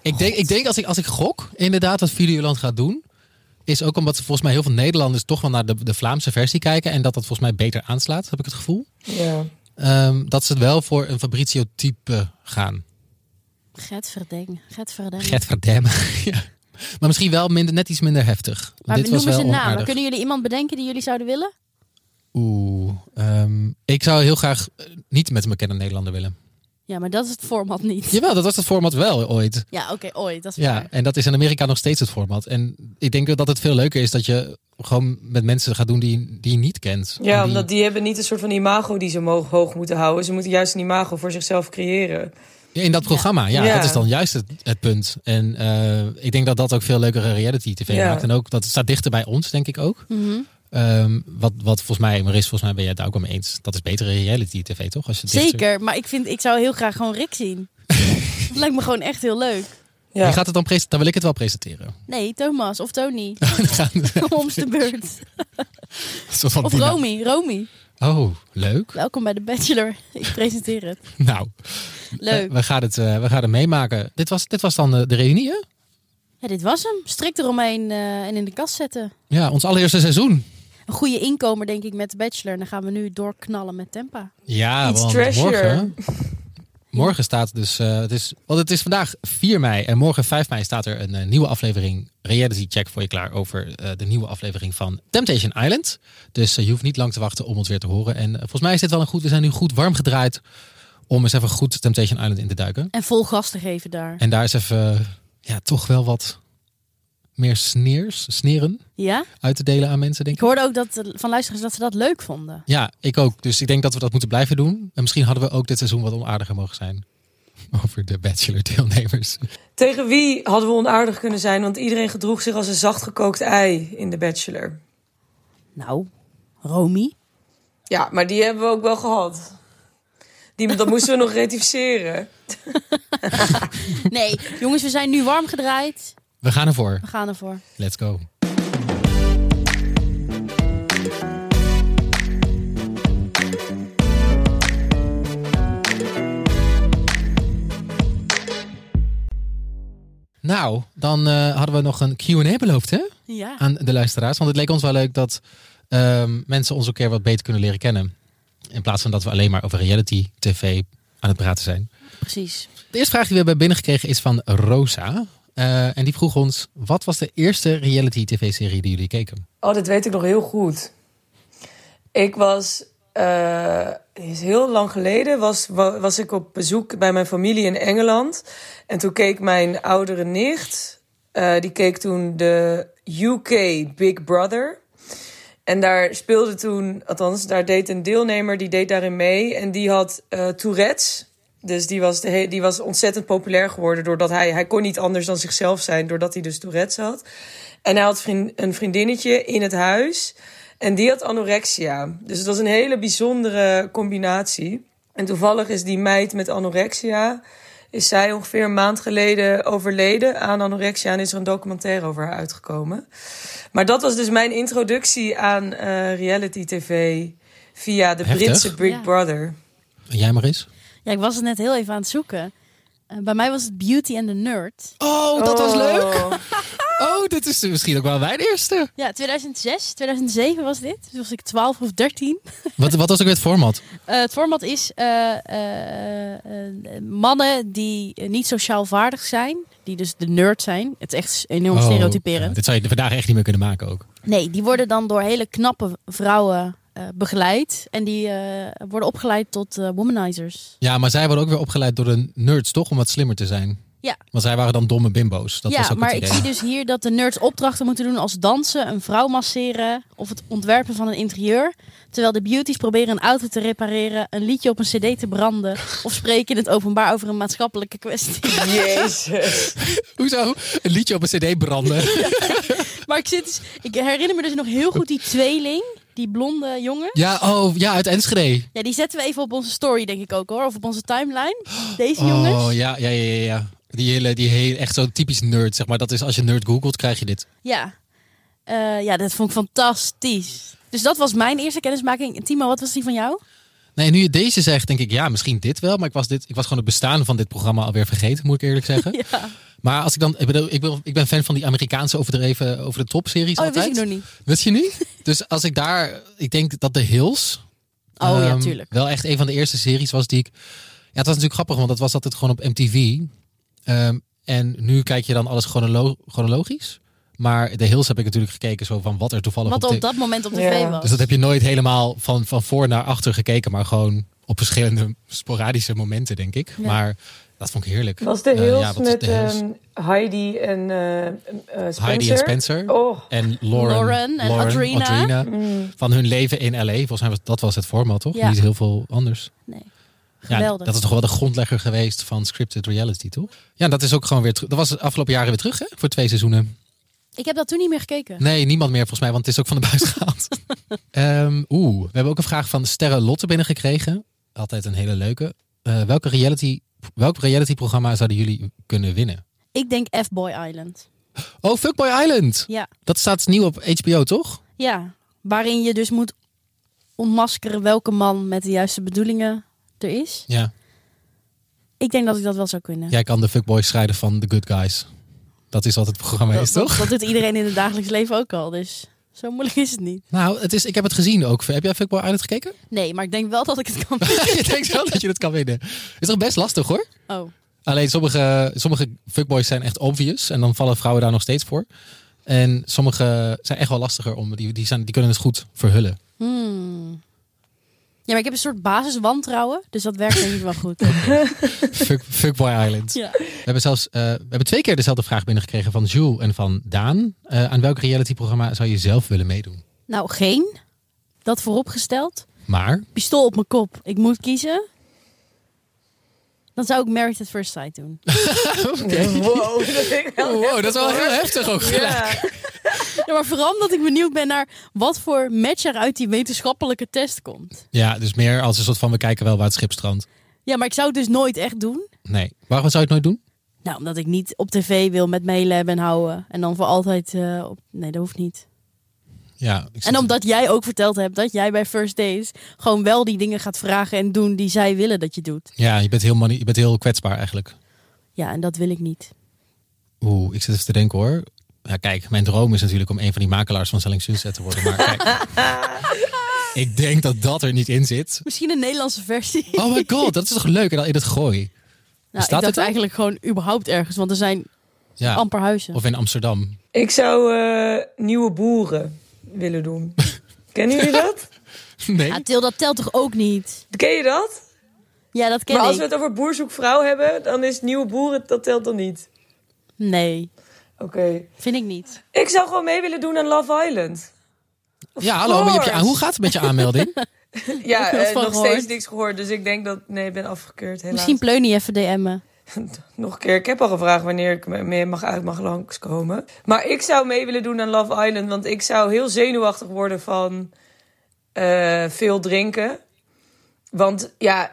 Ik denk, ik denk als, ik, als ik gok, inderdaad, wat Videoland gaat doen, is ook omdat ze volgens mij heel veel Nederlanders toch wel naar de, de Vlaamse versie kijken en dat dat volgens mij beter aanslaat, heb ik het gevoel. Ja. Ehm, dat ze wel voor een Fabrizio-type gaan. Get verdeng. Get verdeng. Get verdammen. ja. Maar misschien wel minder, net iets minder heftig. Maar dit was noemen wel ze een naam. Kunnen jullie iemand bedenken die jullie zouden willen? Oeh, ehm, ik zou heel graag eh, niet met een bekende Nederlander willen. Ja, maar dat is het format niet. Jawel, dat was het format wel ooit. Ja, oké, ooit. Dat is Ja, waar. en dat is in Amerika nog steeds het format. En ik denk dat het veel leuker is dat je gewoon met mensen gaat doen die, die je niet kent. Ja, die- omdat die hebben niet een soort van imago die ze mogen hoog moeten houden. Ze moeten juist een imago voor zichzelf creëren. Ja, in dat programma, ja, Ja. dat is dan juist het, het punt. En eh, ik denk dat dat ook veel leukere reality tv Ja. maakt. En ook dat staat dichter bij ons, denk ik ook. Ehm, wat, wat volgens mij, Maris, volgens mij ben jij het daar ook al mee eens. Dat is betere reality tv, toch? Als je dichter- Zeker, maar ik, vind, ik zou heel graag gewoon Rick zien. dat lijkt me gewoon echt heel leuk. Ja. Wie gaat het dan presenteren? Dan wil ik het wel presenteren. Nee, Thomas of Tony. Dan gaan we- Om de beurt. Of. Romy. Romy. Oh, leuk. Welkom bij de Bachelor. Ik presenteer het. Nou, Leuk. eh, we, gaan het, eh, we gaan het meemaken. Dit was, dit was dan eh, de reunie, hè? Ja, dit was hem. Strikt eromheen eh, en in de kast zetten. Ja, ons allereerste seizoen. Een goede inkomer, denk ik, met de Bachelor. En dan gaan we nu doorknallen met Tempa. Ja, Iets want morgen, morgen staat dus, eh, het is, want het is vandaag 4 mei en morgen 5 mei staat er een eh, nieuwe aflevering Reality Check voor je klaar over eh, de nieuwe aflevering van Temptation Island. Dus je hoeft niet lang te wachten om ons weer te horen. En volgens mij is dit wel een goed, we zijn nu goed warm gedraaid om eens even goed Temptation Island in te duiken. En vol gas te geven daar. En daar is even, ja, toch wel wat meer sneers, sneren Ja? uit te delen aan mensen, denk Ik ik. hoorde ook dat, van luisteraars dat ze dat leuk vonden. Ja, ik ook. Dus ik denk dat we dat moeten blijven doen. En misschien hadden we ook dit seizoen wat onaardiger mogen zijn. Over de Bachelor-deelnemers. Tegen wie hadden we onaardig kunnen zijn? Want iedereen gedroeg zich als een zachtgekookt ei in de Bachelor. Nou, Romy. Ja, maar die hebben we ook wel gehad. Die, dat moesten we nog rectificeren. Nee, jongens, we zijn nu warm gedraaid. We gaan ervoor. We gaan ervoor. Let's go. Nou, dan eh, hadden we nog een Q&A beloofd hè? Ja. aan de luisteraars. Want het leek ons wel leuk dat ehm, mensen ons ook een keer wat beter kunnen leren kennen. In plaats van dat we alleen maar over reality tv aan het praten zijn. Precies. De eerste vraag die we hebben binnengekregen is van Rosa. Eh, en die vroeg ons, wat was de eerste reality tv-serie die jullie keken? Oh, dat weet ik nog heel goed. Ik was, eh, is heel lang geleden, was, wa- was ik op bezoek bij mijn familie in Engeland. En toen keek mijn oudere nicht, eh, die keek toen de UK Big Brother. En daar speelde toen, althans, daar deed een deelnemer, die deed daarin mee. En die had Tourette's. Dus die was, de die was ontzettend populair geworden doordat hij, hij kon niet anders dan zichzelf zijn, doordat hij dus Tourette's had. En hij had vriend, een vriendinnetje in het huis. En die had anorexia. Dus het was een hele bijzondere combinatie. En toevallig is die meid met anorexia... is zij ongeveer een maand geleden overleden aan anorexia... en is er een documentaire over haar uitgekomen. Maar dat was dus mijn introductie aan eh, reality tv... via de Heftig. Britse Big Ja. Brother. En jij maar eens? Ja, ik was het net heel even aan het zoeken. Eh, bij mij was het Beauty and the Nerd. Oh, dat was Oh. leuk! Oh, dit is misschien ook wel mijn eerste. Ja, 2006, 2007 was dit. Dus was ik 12 of 13. Wat, wat was ook weer het format? Eh, het format is eh, eh, eh, mannen die niet sociaal vaardig zijn. Die dus de nerd zijn. Het is echt enorm Oh, ja, stereotyperend. dit zou je vandaag echt niet meer kunnen maken ook. Nee, die worden dan door hele knappe vrouwen begeleid. En die eh, worden opgeleid tot eh, womanizers. Ja, maar zij worden ook weer opgeleid door de nerds, toch? Om wat slimmer te zijn. Ja. Want zij waren dan domme bimbo's. Dat ja, was ook maar ik zie dus hier dat de nerds opdrachten moeten doen als dansen, een vrouw masseren of het ontwerpen van een interieur. Terwijl de beauties proberen een auto te repareren, een liedje op een cd te branden of spreken in het openbaar over een maatschappelijke kwestie. Jezus. Hoezo? Een liedje op een cd branden. Maar ik, zit, dus- ik herinner me dus nog heel goed die tweeling, die blonde jongen. ja, oh, ja, uit Enschede. Ja, die zetten we even op onze story, denk ik ook hoor. Of op onze timeline. Deze Oh, jongens. ja, ja, ja, ja. ja. Die hele, die hele, echt zo'n typisch nerd, zeg maar. Dat is als je nerd googelt, krijg je dit. Ja. Eh, ja, dat vond ik fantastisch. Dus dat was mijn eerste kennismaking. Timo, wat was die van jou? Nee, nu je deze zegt, denk ik, ja, misschien dit wel. Maar ik was, dit, ik was gewoon het bestaan van dit programma alweer vergeten, moet ik eerlijk zeggen. Ja. Maar als ik dan, ik, bedoel, ik, ben, ik ben fan van die Amerikaanse overdreven over de top series Oh, dat wist ik nog niet. Wist je niet? dus als ik daar, ik denk dat The Hills Oh ja, ehm, tuurlijk. wel echt een van de eerste series was die ik. Ja, het was natuurlijk grappig, want dat was altijd gewoon op MTV. Ehm, en nu kijk je dan alles chronolo- chronologisch. Maar The Hills heb ik natuurlijk gekeken zo van wat er toevallig Wat op op de- dat moment op tv Ja. was. Dus dat heb je nooit helemaal van, van voor naar achter gekeken, maar gewoon op verschillende sporadische momenten, denk ik. Ja. Maar dat vond ik heerlijk. Was de Eh, Hills ja, met The Hills? ehm, Heidi en eh, eh, Spencer? Heidi en Spencer. Oh, En Lauren, Lauren en Audrina. mm. Van hun leven in LA. Volgens mij was dat was het format, toch? Ja. Niet heel veel anders. Nee. Ja, Geweldig. dat is toch wel de grondlegger geweest van scripted reality, toch? Ja, dat is ook gewoon weer terug. Dat was de afgelopen jaren weer terug, hè? Voor twee seizoenen. Ik heb dat toen niet meer gekeken. Nee, niemand meer volgens mij, want het is ook van de buis gehaald. Ehm, Oeh, we hebben ook een vraag van Sterre Lotte binnengekregen. Altijd een hele leuke. Eh, welke reality, welk reality-programma zouden jullie kunnen winnen? Ik denk F-Boy Island. Oh, Fuckboy Island. Ja. Dat staat nieuw op HBO, toch? Ja. Waarin je dus moet ontmaskeren welke man met de juiste bedoelingen er is. Ja. Ik denk dat ik dat wel zou kunnen. Jij kan de fuckboys scheiden van de good guys. Dat is wat het programma is, toch? dat, dat doet iedereen in het dagelijks leven ook al. Dus zo moeilijk is het niet. Nou, het is, ik heb het gezien ook. Heb jij Fuckboy Island gekeken? Nee, maar ik denk wel dat ik het kan. je denkt wel dat je het kan winnen. Is toch best lastig, hoor? Oh. Alleen sommige, sommige fuckboys zijn echt obvious. En dan vallen vrouwen daar nog steeds voor. En sommige zijn echt wel lastiger om. Die, die, zijn, die kunnen het goed verhullen. Hmm. Ja, maar ik heb een soort basiswantrouwen. Dus dat werkt denk ik wel goed. Fuck, Fuckboy Island. Ja. We hebben zelfs eh, we hebben twee keer dezelfde vraag binnengekregen van Jules en van Daan. Eh, aan welk realityprogramma zou je zelf willen meedoen? Nou, geen. Dat vooropgesteld. Maar, Pistool op mijn kop. Ik moet kiezen. Dan zou ik Married at First Sight doen. wow. Dat wow, dat is wel heel heftig ook gelijk. Ja. Ja, maar vooral omdat ik benieuwd ben naar wat voor match er uit die wetenschappelijke test komt. Ja, dus meer als een soort van we kijken wel waar het schip strandt. Ja, maar ik zou het dus nooit echt doen. Nee. Waarom zou je het nooit doen? Nou, omdat ik niet op tv wil met mailen en houden. En dan voor altijd... eh, op... Nee, dat hoeft niet. Ja, ik En omdat jij ook verteld hebt dat jij bij First Days... gewoon wel die dingen gaat vragen en doen die zij willen dat je doet. ja je, bent heel mani- je bent heel kwetsbaar eigenlijk. Ja, en dat wil ik niet. Oeh, ik zit even te denken hoor. Ja, kijk, mijn droom is natuurlijk om een van die makelaars van Selling Sunset te worden. Maar kijk, ik denk dat dat er niet in zit. Misschien een Nederlandse versie. Oh my god, dat is toch leuk en dan in het gooi. nou, ik dacht het dan? eigenlijk gewoon überhaupt ergens. Want er zijn Ja, amper huizen. of in Amsterdam. Ik zou eh, nieuwe boeren willen doen. Kennen jullie dat? Nee. Ja, Til, dat telt toch ook niet? Ken je dat? Ja, dat ken maar als ik. we het over boer zoekt vrouw hebben, dan is nieuwe boeren, dat telt dan niet. Nee, Oké. vind ik niet. Ik zou gewoon mee willen doen aan Love Island. Ja, hallo, maar je hebt je, aan- hoe gaat het met je aanmelding? Ja, eh, nog gehoord. steeds niks gehoord. Dus ik denk dat... Nee, ik ben afgekeurd helaas. Misschien Pleunie even DM'en. Nog een keer. Ik heb al gevraagd wanneer ik me- mee mag uit mag langskomen. Maar ik zou mee willen doen aan Love Island. Want ik zou heel zenuwachtig worden van eh, veel drinken. Want ja,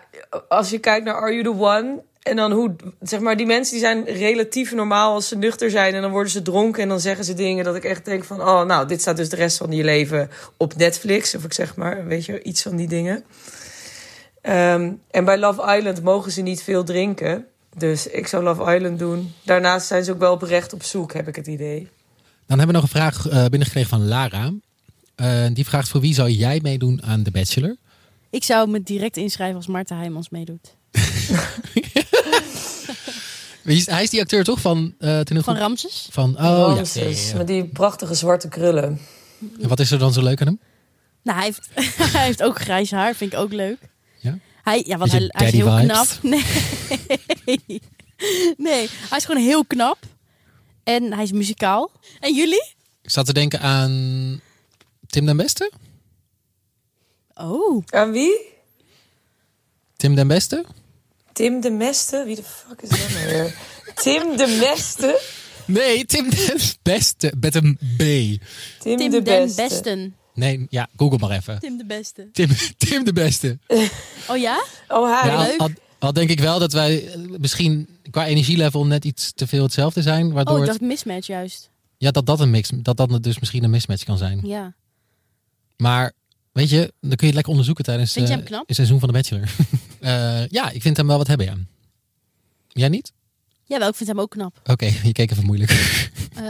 als je kijkt naar Are You The One... En dan hoe, zeg maar, die mensen die zijn relatief normaal als ze nuchter zijn. En dan worden ze dronken en dan zeggen ze dingen dat ik echt denk van... Oh, nou, dit staat dus de rest van je leven op Netflix. Of ik zeg maar, weet je, iets van die dingen. Ehm, en bij Love Island mogen ze niet veel drinken. Dus ik zou Love Island doen. Daarnaast zijn ze ook wel oprecht op zoek, heb ik het idee. Dan hebben we nog een vraag eh, binnengekregen van Lara. Eh, die vraagt voor wie zou jij meedoen aan The Bachelor? Ik zou me direct inschrijven als Maarten Heijmans meedoet. Wie is- Hij is die acteur toch van uh, Van Ramses? Van, oh Ramses, ja, ja. Met die prachtige zwarte krullen. En wat is er dan zo leuk aan hem? Nou, hij heeft, hij heeft ook grijs haar, vind ik ook leuk. Ja? Hij, ja, want hij, Beetje hij is heel knap. Nee. nee, hij is gewoon heel knap. En hij is muzikaal. En jullie? Ik zat te denken aan Tim den Beste. Oh, Aan wie? Tim den Beste? Tim de Meste? Wie de fuck is dat nou weer? Tim de Meste? Nee, Tim den Beste. Met een B. Tim, Tim de den Beste. Besten. Nee, ja, google maar even. Tim de Beste. Tim, Tim de Beste. Oh ja? Oh, hij. Ja, leuk. al, al denk ik wel dat wij eh, misschien qua energielevel net iets te veel hetzelfde zijn. Waardoor Oh, ik het- dacht mismatch juist. ja, dat dat een mix, dat dat dus misschien een mismatch kan zijn. Ja. Maar weet je, dan kun je het lekker onderzoeken tijdens Vind je eh, hem knap? het seizoen van de Bachelor. Eh, ja, ik vind hem wel wat hebben, ja. Jij niet? Jawel, ik vind hem ook knap. Oké, je keek even moeilijk. Eh,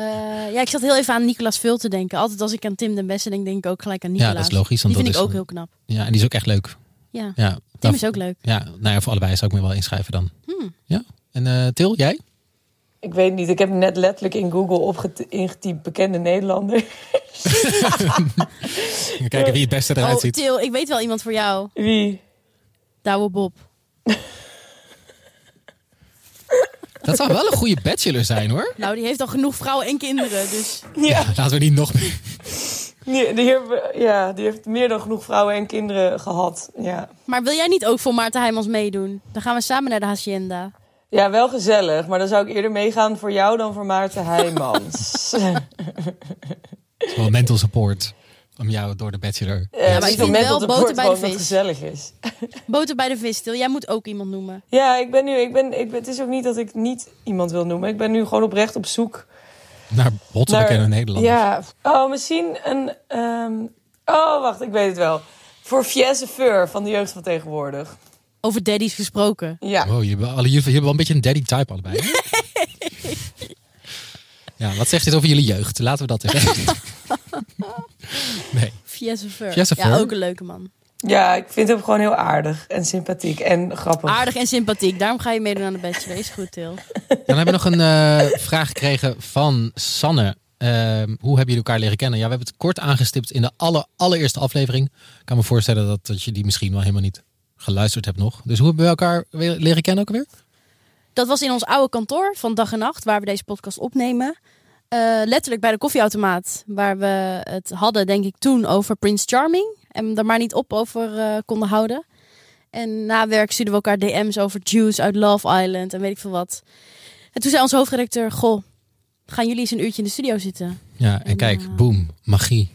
ja, ik zat heel even aan Nicolas Vul te denken. Altijd als ik aan Tim den Beste denk, denk ik ook gelijk aan Ja, Nicolas. dat is logisch, want Die dat vind ik is ook heel knap. ja, en die is ook echt leuk. Ja, Ja, Tim nou, is ook leuk. Ja, nou ja, voor allebei zou ik me wel inschrijven dan. Hmm. Ja. En eh, Til, jij? Ik weet niet, ik heb net letterlijk in Google opget- ingetypt bekende Nederlander. Kijken wie het beste eruit Oh, ziet. Til, ik weet wel iemand voor jou. Wie? Douwe Bob. Dat zou wel een goede bachelor zijn hoor. Nou, die heeft al genoeg vrouwen en kinderen, dus... Ja, Laten we niet nog meer. die, die, hebben- ja, die heeft meer dan genoeg vrouwen en kinderen gehad. Ja. Maar wil jij niet ook voor Maarten Heijmans meedoen? Dan gaan we samen naar de Hacienda. Ja, wel gezellig. Maar dan zou ik eerder meegaan voor jou dan voor Maarten Heijmans. Wel mental support. Om jou door de bachelor. Ja, maar maar ik vind wel boter bij de vis. gezellig is. Boter bij de vis, Til. Jij moet ook iemand noemen. Ja, ik ben nu, ik ben, ik ben, het is ook niet dat ik niet iemand wil noemen. Ik ben nu gewoon oprecht op zoek Naar hotse naar... bekende Nederlanders. Ja, oh, misschien een... ehm, oh, wacht, ik weet het wel. Voor Fiesse Feur van de jeugd van tegenwoordig. Over daddies gesproken. Ja. Wow, je hebt, hebben wel een beetje een daddy type allebei. hè? ja, wat zegt dit over jullie jeugd? Laten we dat even. nee. Fiesse Ja, ook een leuke man. ja, ik vind hem gewoon heel aardig en sympathiek en grappig. Aardig en sympathiek. Daarom ga je meedoen aan de bachelor. Is goed, Til. Dan hebben we nog een eh, vraag gekregen van Sanne. Ehm, hoe hebben jullie elkaar leren kennen? Ja, we hebben het kort aangestipt in de aller, allereerste aflevering. Ik kan me voorstellen dat, dat je die misschien wel helemaal niet geluisterd hebt nog. Dus hoe hebben we elkaar weer leren kennen ook alweer? Dat was in ons oude kantoor van dag en nacht, waar we deze podcast opnemen. Eh, letterlijk bij de koffieautomaat, waar we het hadden, denk ik, toen over Prince Charming. En daar maar niet op over eh, konden houden. En na werk stuurden we elkaar DM's over Juice uit Love Island en weet ik veel wat. En toen zei onze hoofdredacteur, goh, gaan jullie eens een uurtje in de studio zitten? Ja, en En, kijk, eh, boom, magie.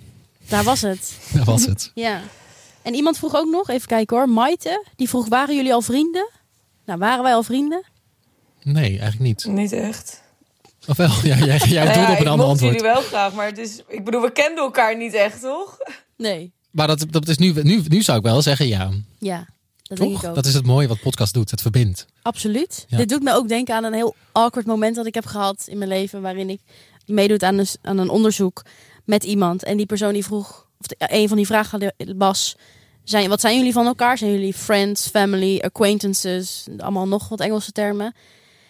Daar was het. Dat was het. Ja. En iemand vroeg ook nog, even kijken hoor, Maite, die vroeg, waren jullie al vrienden? Nou, waren wij al vrienden? Nee, eigenlijk niet. Niet echt. Ofwel, ja, jij, jij Nou ja, op ik een ander antwoord. jullie wel graag, maar het is, ik bedoel, we kenden elkaar niet echt, toch? Nee. Maar dat, dat is nu, nu, nu zou ik wel zeggen ja. Ja, dat denk Toch? ik ook. Dat is het mooie wat podcast doet. Het verbindt. Absoluut. Ja. Dit doet me ook denken aan een heel awkward moment dat ik heb gehad in mijn leven. Waarin ik meedoet aan een, aan een onderzoek met iemand. En die persoon die vroeg, of de- een van die vragen was... Zijn, wat zijn jullie van elkaar? Zijn jullie friends, family, acquaintances? Allemaal nog wat Engelse termen.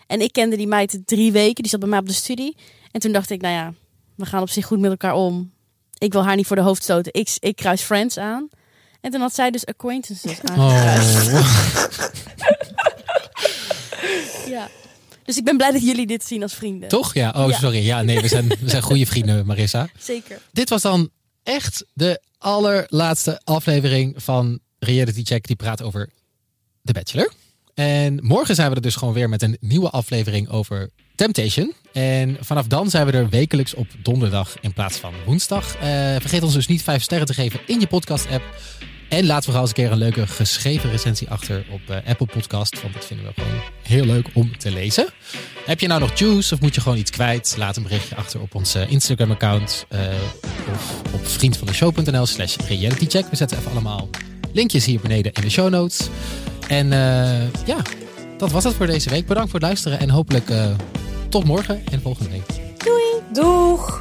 En ik kende die meid drie weken. Die zat bij mij op de studie. En toen dacht ik, nou ja, we gaan op zich goed met elkaar om. Ik wil haar niet voor de hoofd stoten. Ik, ik kruis friends aan. En toen had zij dus acquaintances aangekruist. Oh. Ja. Dus ik ben blij dat jullie dit zien als vrienden. Toch? Ja. Oh, Ja. sorry. Ja, nee, we zijn, we zijn goede vrienden, Marissa. Zeker. Dit was dan echt de allerlaatste aflevering van Reality Check. Die praat over The Bachelor. En morgen zijn we er dus gewoon weer met een nieuwe aflevering over Temptation. En vanaf dan zijn we er wekelijks op donderdag in plaats van woensdag. Eh, vergeet ons dus niet vijf sterren te geven in je podcast-app. En laat vooral eens een keer een leuke geschreven recensie achter op eh, Apple Podcast. Want dat vinden we gewoon heel leuk om te lezen. Heb je nou nog juice of moet je gewoon iets kwijt? Laat een berichtje achter op ons eh, Instagram-account. eh, of op vriendvandeshow.nl slash realitycheck. We zetten even allemaal linkjes hier beneden in de show notes. En eh, ja, dat was het voor deze week. Bedankt voor het luisteren en hopelijk tot morgen en volgende week. Doeg!